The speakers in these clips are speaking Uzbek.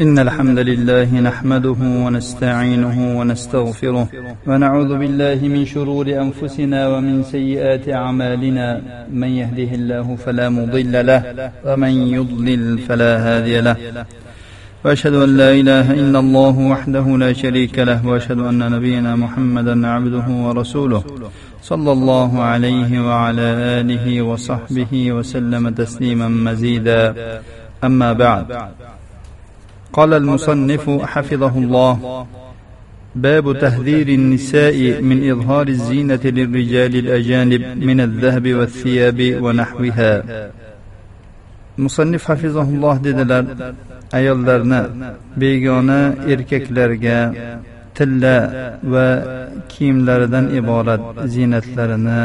إن الحمد لله نحمده ونستعينه ونستغفره ونعوذ بالله من شرور أنفسنا ومن سيئات أعمالنا. من يهده الله فلا مضل له ومن يضلل فلا هادي له. وأشهد أن لا إله إلا الله وحده لا شريك له وأشهد أن نبينا محمدا عبده ورسوله صلى الله عليه وعلى آله وصحبه وسلم تسليما مزيدا. أما بعد قال المصنف حفظه الله باب تهذير النساء من إظهار الزينة للرجال الأجانب من الذهب والثياب ونحوها musannif hafizahulloh dedilar ayollarni begona erkaklarga tilla va kiyimlaridan iborat ziynatlarini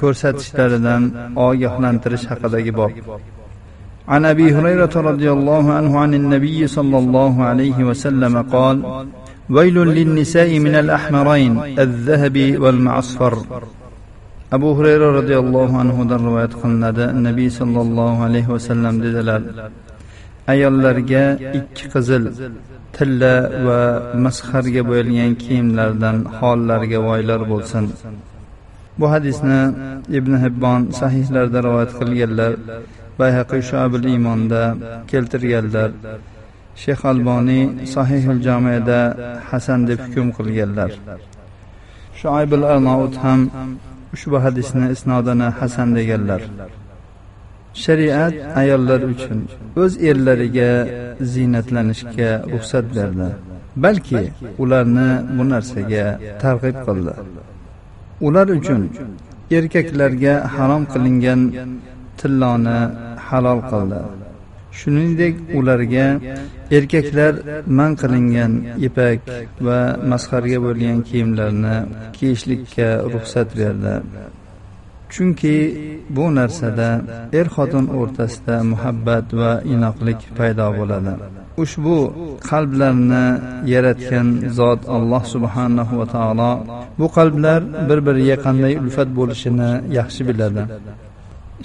ko'rsatishlaridan ogohlantirish haqidagi bob عن ابي هريره رضي الله عنه عن النبي صلى الله عليه وسلم قال ويل للنساء من الاحمرين الذهب والمعصفر abu hurayra roziyallohu anhudan rivoyat qilinadi nabiy sollallohu alayhi vasallam dedilar ayollarga ikki qizil tilla va masxarga bo'yalgan kiyimlardan hollariga voylar bo'lsin bu hadisni ibn hibbon sahihlarda rivoyat qilganlar bayhaqiy shobil iymonda keltirganlar shayx alboniy sahihul jamida hasan deb hukm qilganlar. Shoibul arnout ham ushbu hadisni isnodini hasan deganlar. Shariat ayollar uchun o'z erlariga ziynatlanishga ruxsat berdi balki ularni bu narsaga targ'ib qildi. Ular uchun erkaklarga harom qilingan tilloni halol qildi. Shuningdek ularga erkaklar man qilingan ipak va masxarga bo'lgan kiyimlarni kiyishlikka ruxsat berdi. Chunki bu narsada er xotin o'rtasida muhabbat va inoqlik paydo bo'ladi. Ushbu qalblarni yaratgan zot alloh subhanahu va taolo bu qalblar bir biriga qanday ulfat bo'lishini yaxshi biladi.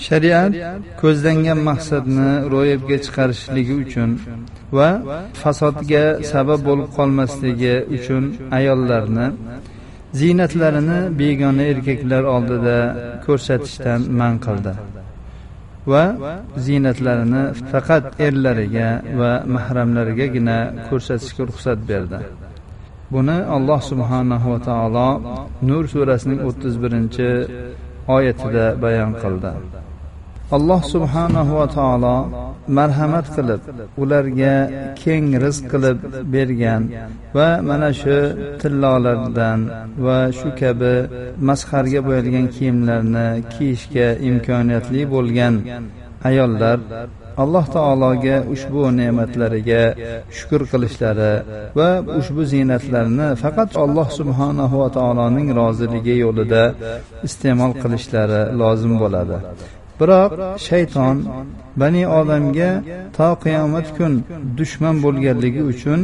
Shariat ko'zlangan maqsadni ro'yobga chiqarishligi uchun va fasodga sabab bo'lib qolmasligi uchun ayollarni ziynatlarini begona erkaklar oldida ko'rsatishdan man qildi va ziynatlarini faqat erlariga va mahramlarigagina ko'rsatishga ruxsat berdi. Buni alloh subhanahu va taolo nur surasining o'ttiz birinchi oyatida bayon qildi. Alloh subhanahu va taolo marhamat qilib ularga keng rizq qilib bergan va mana shu tillolardan va shu kabi masxarga bo'yalgan kiyimlarni kiyishga imkoniyatli bo'lgan ayollar alloh taologa ushbu ne'matlariga shukur qilishlari va ushbu ziynatlarni faqat alloh subhanahu va taoloning roziligi yo'lida iste'mol qilishlari lozim bo'ladi. Biroq shayton bani odamga to qiyomat kun dushman bo'lganligi uchun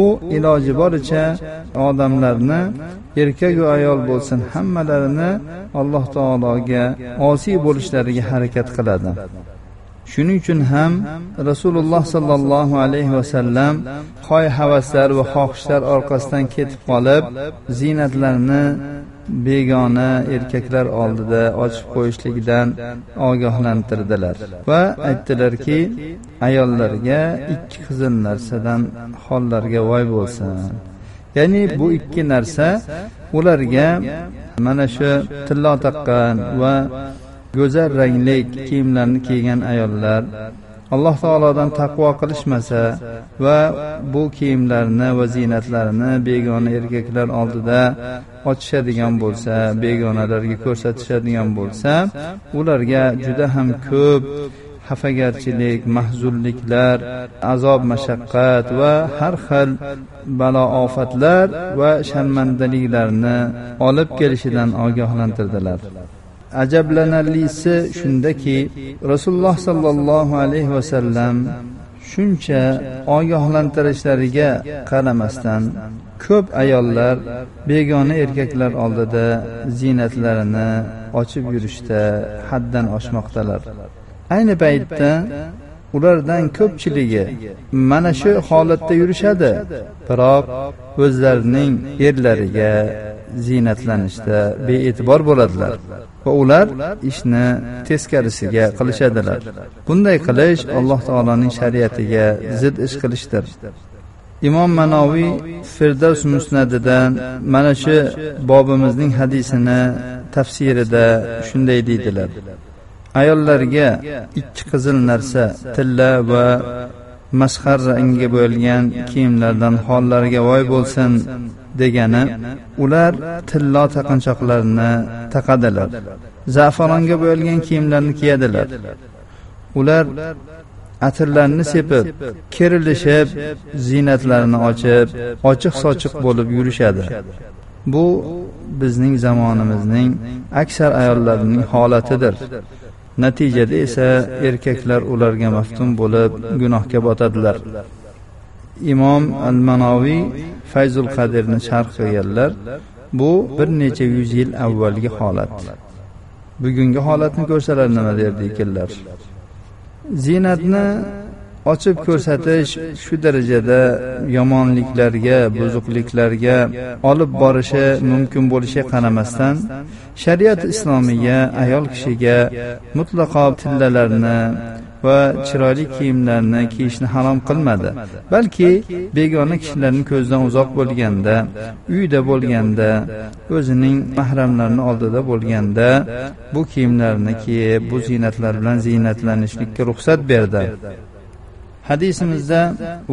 u iloji boricha odamlarni erkaku ayol bo'lsin hammalarini alloh taologa osiy bo'lishlariga harakat qiladi. Shuning uchun ham rasululloh sollallohu alayhi vasallam hoy havaslar va xohishlar orqasidan ketib qolib ziynatlarni begona erkaklar oldida ochib qo'yishligidan ogohlantirdilar. Va aytdilarki ayollarga ikki qizil narsadan hollarga voy bo'lsin. Ya'ni bu ikki narsa ularga mana shu tillo taqqan va go'zal rangli kiyimlarni kiygan ayollar alloh taolodan taqvo qilishmasa va bu kiyimlarni va ziynatlarini begona erkaklar oldida ochishadigan bo'lsa begonalarga ko'rsatishadigan bo'lsa ularga juda ham ko'p xafagarchilik mahzunliklar azob mashaqqat va har xil balo ofatlar va sharmandaliklarni olib kelishidan ogohlantirdilar. Ajablanarlisi shundaki rasululloh sollallohu alayhi vasallam shuncha ogohlantirishlariga qaramasdan ko'p ayollar begona erkaklar oldida ziynatlarini ochib yurishda haddan oshmoqdalar. Ayni paytda ulardan ko'pchiligi mana shu holatda yurishadi biroq o'zlarining erlariga ziynatlanishda bee'tibor bo'ladilar va ular ishni teskarisiga qilishadilar. Bunday qilish alloh taoloning shariatiga zid ish qilishdir. Imom manoviy firdavs musnadidan mana shu bobimizning hadisini tafsirida shunday deydilar. Ayollarga ikki qizil narsa tilla va mashhar rangga bo'yalgan kiyimlardan hollariga voy bo'lsin degani ular tillo taqinchoqlarini taqadilar. Zafaronga bo'yalgan kiyimlarni kiyadilar. Ular atirlarni sepib kerilishib ziynatlarini ochib ochiq sochiq bo'lib yurishadi. Bu bizning zamonimizning aksar ayollarining holatidir. Natijada esa erkaklar ularga maftun bo'lib gunohga botadilar. Imom al manoviy fayzul qadirni sharh qilganlar bu bir necha yuz yil avvalgi holat. Bugungi holatni ko'rsalar nima derdi ekanlar ziynatni ochib ko'rsatish shu darajada yomonliklarga buzuqliklarga olib borishi mumkin bo'lishiga qaramasdan shariat islomiya ayol kishiga mutlaqo tillalarni va chiroyli kiyimlarni kiyishni harom qilmadi. Balki begona kishilarning ko'zidan uzoq bo'lganda uyda bo'lganda o'zining mahramlarini oldida bo'lganda bu kiyimlarni kiyib bu ziynatlar bilan ziynatlanishlikka ruxsat berdi. Hadisimizda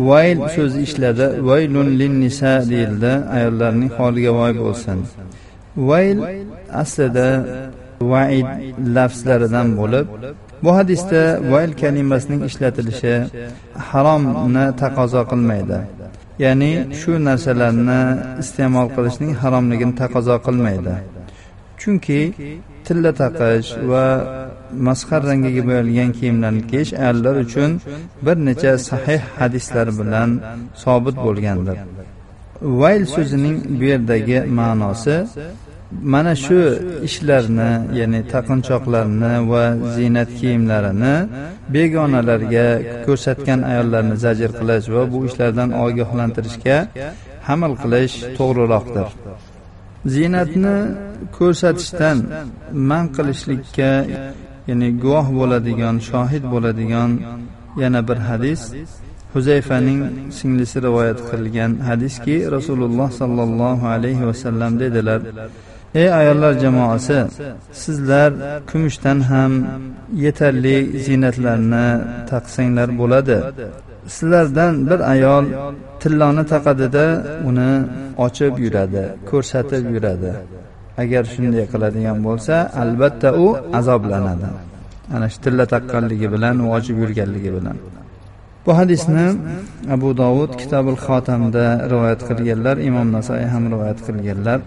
vayl so'zi ishladi. Vaylun lin nisa deyildi. Ayollarning holiga voy bo'lsin. Vayl aslida vaid lafzlaridan bo'lib bu hadisda vayl kalimasining ishlatilishi haromni taqozo qilmaydi. Ya'ni shu narsalarni iste'mol qilishning haromligini taqozo qilmaydi. Chunki tilla taqish va masxar rangiga bo'yalgan kiyimlarni kiyish ayollar uchun bir necha sahih hadislar bilan sobit bo'lgandir. Vayl so'zining bu yerdagi ma'nosi mana shu ishlarni ya'ni taqinchoqlarni va ziynat kiyimlarini begonalarga ko'rsatgan ayollarni zajr qilish va bu ishlardan ogohlantirishga hamal qilish to'g'riroqdir. ziynatni ko'rsatishdan man qilishlikka ya'ni guvoh bo'ladigan shohid bo'ladigan yana bir hadis huzayfaning singlisi rivoyat qilgan hadiski rasululloh sollallohu alayhi vasallam dedilar ey ayollar jamoasi sizlar kumushdan ham yetarli ziynatlarni taqsanglar bo'ladi. Sizlardan bir ayol tilloni taqadida uni ochib yuradi ko'rsatib yuradi. Agar shunday qiladigan bo'lsa albatta u azoblanadi. Ana shu tilla taqqanligi bilan u ochib yurganligi bilan. Bu hadisni abu dovud kitobul xotamda rivoyat qilganlar imom nasoiy ham rivoyat qilganlar.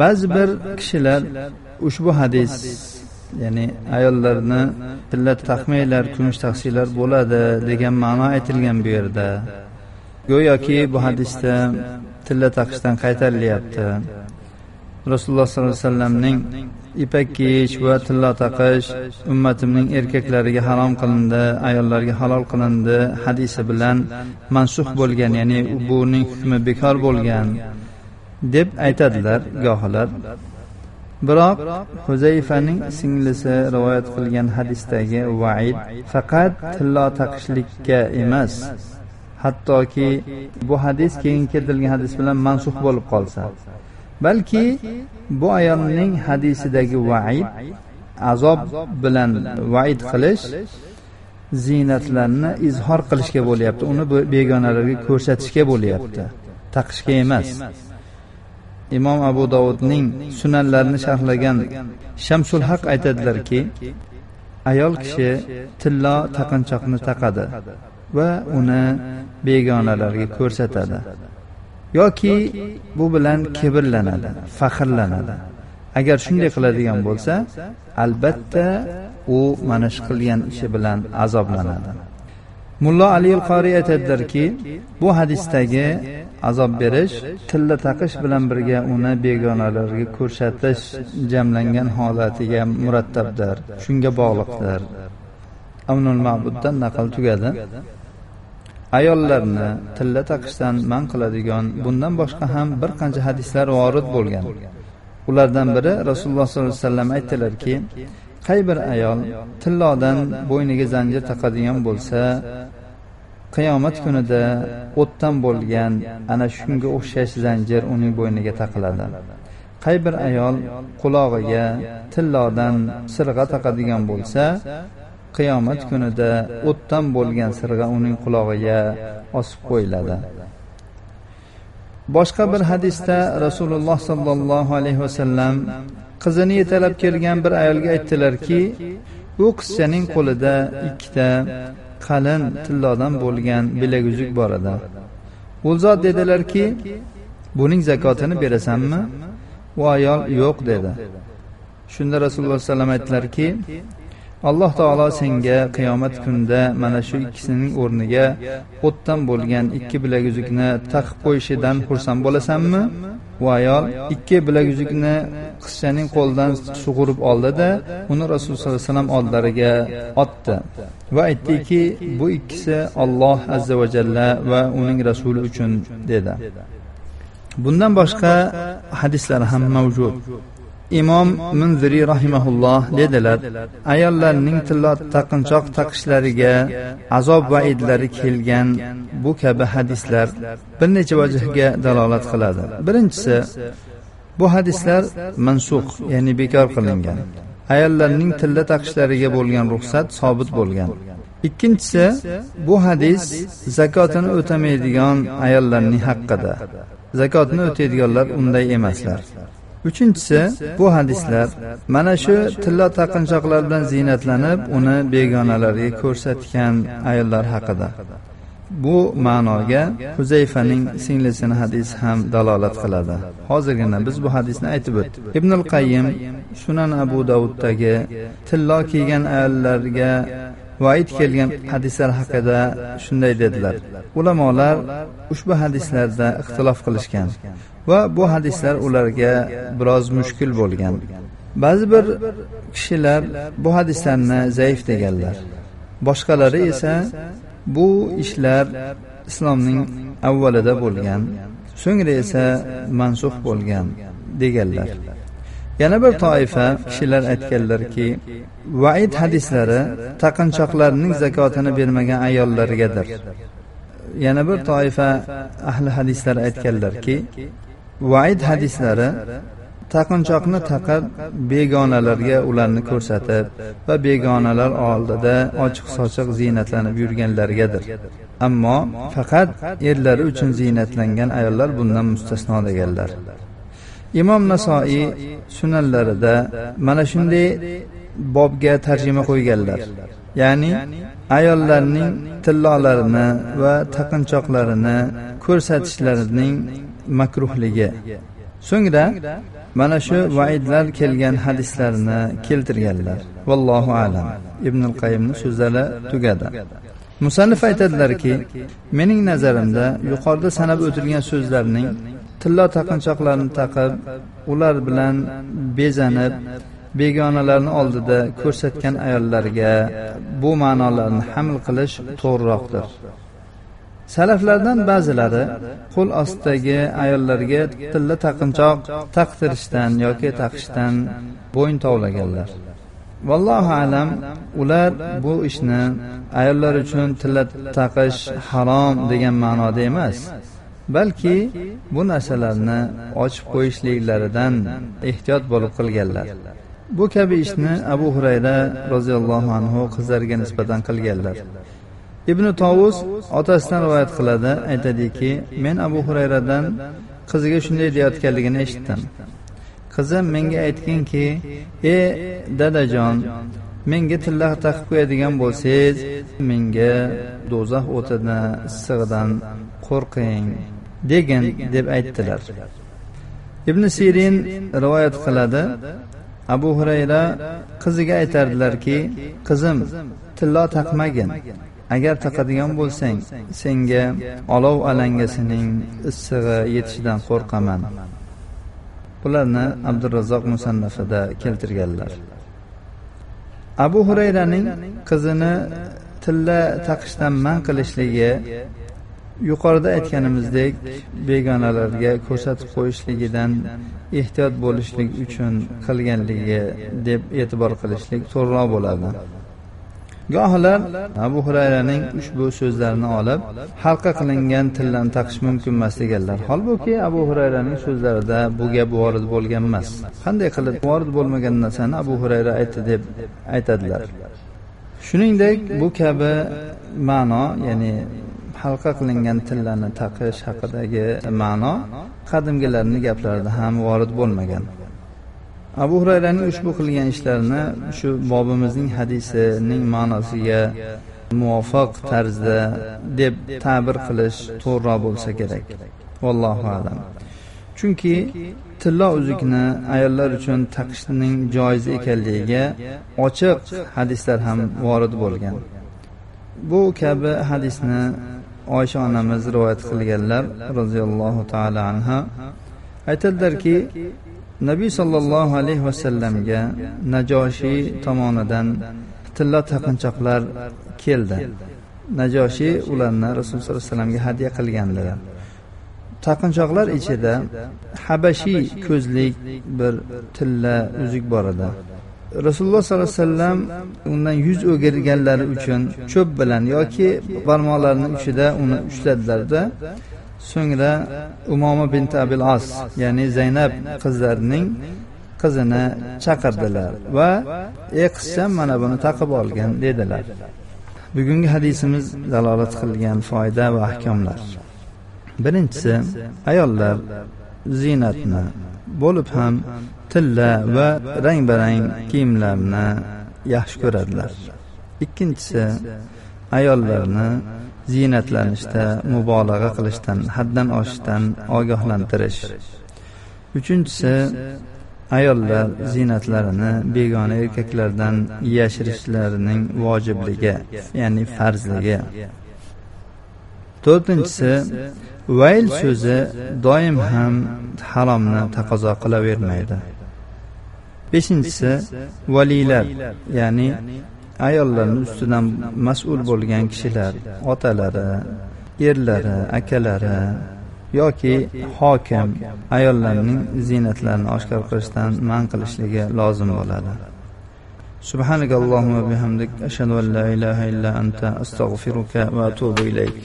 Ba'zi bir kishilar ushbu hadis ya'ni ayollarni tilla taqmaylar kumush taqsiylar bo'ladi degan ma'no aytilgan bu yerda. Go'yoki bu hadisda tilla taqishdan qaytarilyapti. Rasululloh sollallohu alayhi vasallamning ipak kiyish va tilla taqish ummatimning erkaklariga harom qilindi ayollarga halol qilindi hadisi bilan mansux bo'lgan ya'ni buning hukmi bekor bo'lgan. Deb aytadilar gohilar. Biroq huzayfaning singlisi rivoyat qilgan hadisdagi vaid faqat tillo taqishlikka emas hattoki bu hadis keyin keltirilgan hadis bilan mansux bo'lib qolsa. Balki bu ayolning hadisidagi vaid azob bilan vaid qilish ziynatlarni izhor qilishga bo'lyapti uni begonalarga ko'rsatishga bo'lyapti taqishga emas. Imom abu dovudning sunanlarini sharhlagan shamsul haq aytadilarki ayol kishi tillo taqinchoqni taqadi va uni begonalarga ko'rsatadi. Yoki bu bilan kibrlanadi faxrlanadi. Agar shunday qiladigan bo'lsa albatta u mana shu qilgan ishi bilan azoblanadi. Mullo ali qoriy aytadilarki bu hadisdagi azob berish tilla taqish bilan birga uni begonalarga ko'rsatish jamlangan holatiga murattabdir shunga bog'liqdir. Avnul mabuddan naql tugadi. Ayollarni tilla taqishdan man qiladigan bundan boshqa ham bir qancha hadislar vorid bo'lgan. Ulardan biri rasululloh sollallohu alayhi vasallam aytdilarki qay bir ayol tillodan bo'yniga zanjir taqadigan bo'lsa qiyomat kunida o'tdan bo'lgan ana shunga o'xshash zanjir uning bo'yniga taqiladi. Qay bir ayol qulog'iga tillodan sirg'a taqadigan bo'lsa qiyomat kunida o'tdan bo'lgan sirg'a uning qulog'iga osib qo'yiladi. Boshqa bir hadisda rasululloh sollallohu alayhi vasallam qizini yetalab kelgan bir ayolga aytdilarki u qizchaning qo'lida ikkita qalin tillodan bo'lgan bilaguzuk bor edi. U zot dedilarki buning zakotini berasanmi? U ayol yo'q dedi. Shunda rasululloh alayhi vasallam aytdilarki alloh taolo senga qiyomat kunida mana shu ikkisining o'rniga o'tdan bo'lgan ikki bilaguzukni taqib qo'yishidan xursand bo'lasanmi? U ayol ikki bilaguzukni qizchaning qo'lidan sug'urib oldida uni rasululloh sollallohu alayhi vasallam oldilariga otdi va aytdiki bu ikkisi olloh azza va jalla va uning rasuli uchun dedi. Bundan boshqa hadislar ham mavjud. Imom munziriy rahimaulloh dedilar ayollarning tillo taqinchoq taqishlariga azob va idlari kelgan bu kabi hadislar bir necha vajhga dalolat qiladi. Birinchisi bu hadislar mansux ya'ni bekor qilingan. Ayollarning tilla taqishlariga bo'lgan ruxsat sobit bo'lgan. Ikkinchisi bu hadis zakotini o'tamaydigan ayollarning haqqida. Zakotni o'taydiganlar unday emaslar. Uchinchisi bu hadislar mana shu tilla taqinchoqlar bilan ziynatlanib uni begonalarga ko'rsatgan ayollar haqida. Bu ma'noga huzayfaning singlisini hadisi ham dalolat qiladi. Hozirgina biz bu hadisni aytib o'tdik ibnul qayyim sunan abu davuddagi tillo kiygan ayollarga vaid kelgan hadislar haqida shunday dedilar. Ulamolar ushbu hadislarda ixtilof qilishgan va bu hadislar ularga biroz mushkul bo'lgan. Ba'zi bir kishilar bu hadislarni zaif deganlar. Boshqalari esa bu ishlar islomning avvalida bo'lgan so'ngra esa mansux bo'lgan deganlar. Yana bir toifa kishilar aytganlarki vaid hadislari taqinchoqlarning zakotini bermagan ayollargadir. yana bir toifa ahli hadislar aytganlarki vaid hadislari taqinchoqni taqib begonalarga ularni ko'rsatib va begonalar oldida ochiq sochiq ziynatlanib yurganlargadir. ammo faqat erlari uchun ziynatlangan ayollar bundan mustasno deganlar imom nasoiy sunanlarida mana shunday bobga tarjima qo'yganlar. Ya'ni ayollarning tillolarini va taqinchoqlarini ko'rsatishlarining makruhligi. So'ngra mana shu vaidlar kelgan hadislarni keltirganlar. Vallohu alam. Ibn qayimni so'zlari tugadi. Musannif aytadilarki mening nazarimda yuqorida sanab o'tilgan so'zlarning tillo taqinchoqlarni taqib ular bilan bezanib begonalarni oldida ko'rsatgan ayollarga bu ma'nolarni haml qilish to'g'riroqdir. Salaflardan ba'zilari qo'l ostidagi ayollarga tilla taqinchoq taqtirishdan yoki taqishdan bo'yin tovlaganlar. Vallohu alam ular bu ishni ayollar uchun tilla taqish harom degan ma'noda emas. Balki bu narsalarni ochib qo'yishliklaridan ehtiyot bo'lib qilganlar. Bu kabi ishni abu hurayra roziyallohu anhu qizlariga nisbatan qilganlar. Ibn tovus otasidan rivoyat qiladi aytadiki men abu hurayradan qiziga shunday deyayotganligini eshitdim. Qizim menga aytginki ey dadajon menga tilla taqib qo'yadigan bo'lsangiz menga do'zax o'tini issig'idan qo'rqing degin deb aytdilar. ibn sirin rivoyat qiladi abu hurayra qiziga aytardilarki qizim tillo taqmagin. Agar taqadigan bo'lsang senga olov alangasining issig'i yetishidan qo'rqaman. Bularni abdurazzoq musannafida keltirganlar. Abu hurayraning qizini tilla taqishdan man qilishligi yuqorida aytganimizdek begonalarga ko'rsatib qo'yishligidan ehtiyot bo'lishlik uchun qilganligi deb e'tibor qilishlik to'g'riroq bo'ladi. gohlar abu hurayraning ushbu so'zlarini olib halqa qilingan tillani taqish mumkin emas deganlar holbuki abu hurayraning so'zlarida bu gap vorid bo'lgan emas qanday qilib vorid bo'lmagan narsani abu hurayra aytdi deb aytadilar. shuningdek bu kabi ma'no ya'ni halqa qilingan tillani taqish haqidagi ma'no qadimgilarni gaplarida ham vorid bo'lmagan. Abu hurayraning ushbu qilgan ishlarini shu bobimizning hadisining ma'nosiga muvofiq tarzda deb ta'bir qilish to'g'riroq bo'lsa kerak. Vallohu alam. Chunki tillo uzukni ayollar uchun taqishning joiz ekanligiga ochiq hadislar ham vorid bo'lgan. Bu kabi hadisni oysha onamiz rivoyat qilganlar roziyallohu taolo anha aytadilarki nabiy sollallohu alayhi vasallamga najoshiy tomonidan tilla taqinchoqlar keldi. Najoshiy ularni rasululloh sollallohu alayhi vasallamga hadya qilganlar. Taqinchoqlar ichida habashiy ko'zlik bir tilla uzuk bor edi. Rasululloh sollallohu alayhi vasallam undan yuz o'girganlari uchun cho'p bilan yoki barmoqlarini uchida uni ushladilarda so'ngra umoma bint abil as ya'ni zaynab qizlarining qizini chaqirdilar va ey qizcham mana buni taqib olgin dedilar. Bugungi hadisimiz dalolat qilgan foyda va ahkomlar. Birinchisi ayollar ziynatni bo'lib ham tilla va rang barang kiyimlarni yaxshi ko'radilar. Ikkinchisi ayollarni ziynatlanishda mubolag'a qilishdan haddan oshishdan ogohlantirish. Uchinchisi ayollar ziynatlarini begona erkaklardan yashirishlarining vojibligi ya'ni farzligi. To'rtinchisi vayl so'zi doim ham haromni taqozo qilavermaydi. beshinchisi valiylar ya'ni ayollarni ustidan mas'ul bo'lgan kishilar otalari erlari akalari yoki hokim ayollarning ziynatlarini oshkor qilishdan man qilishligi lozim bo'ladi سبحانك اللهم وبحمدك أشهد أن لا إله إلا أنت أستغفرك وأتوب إليك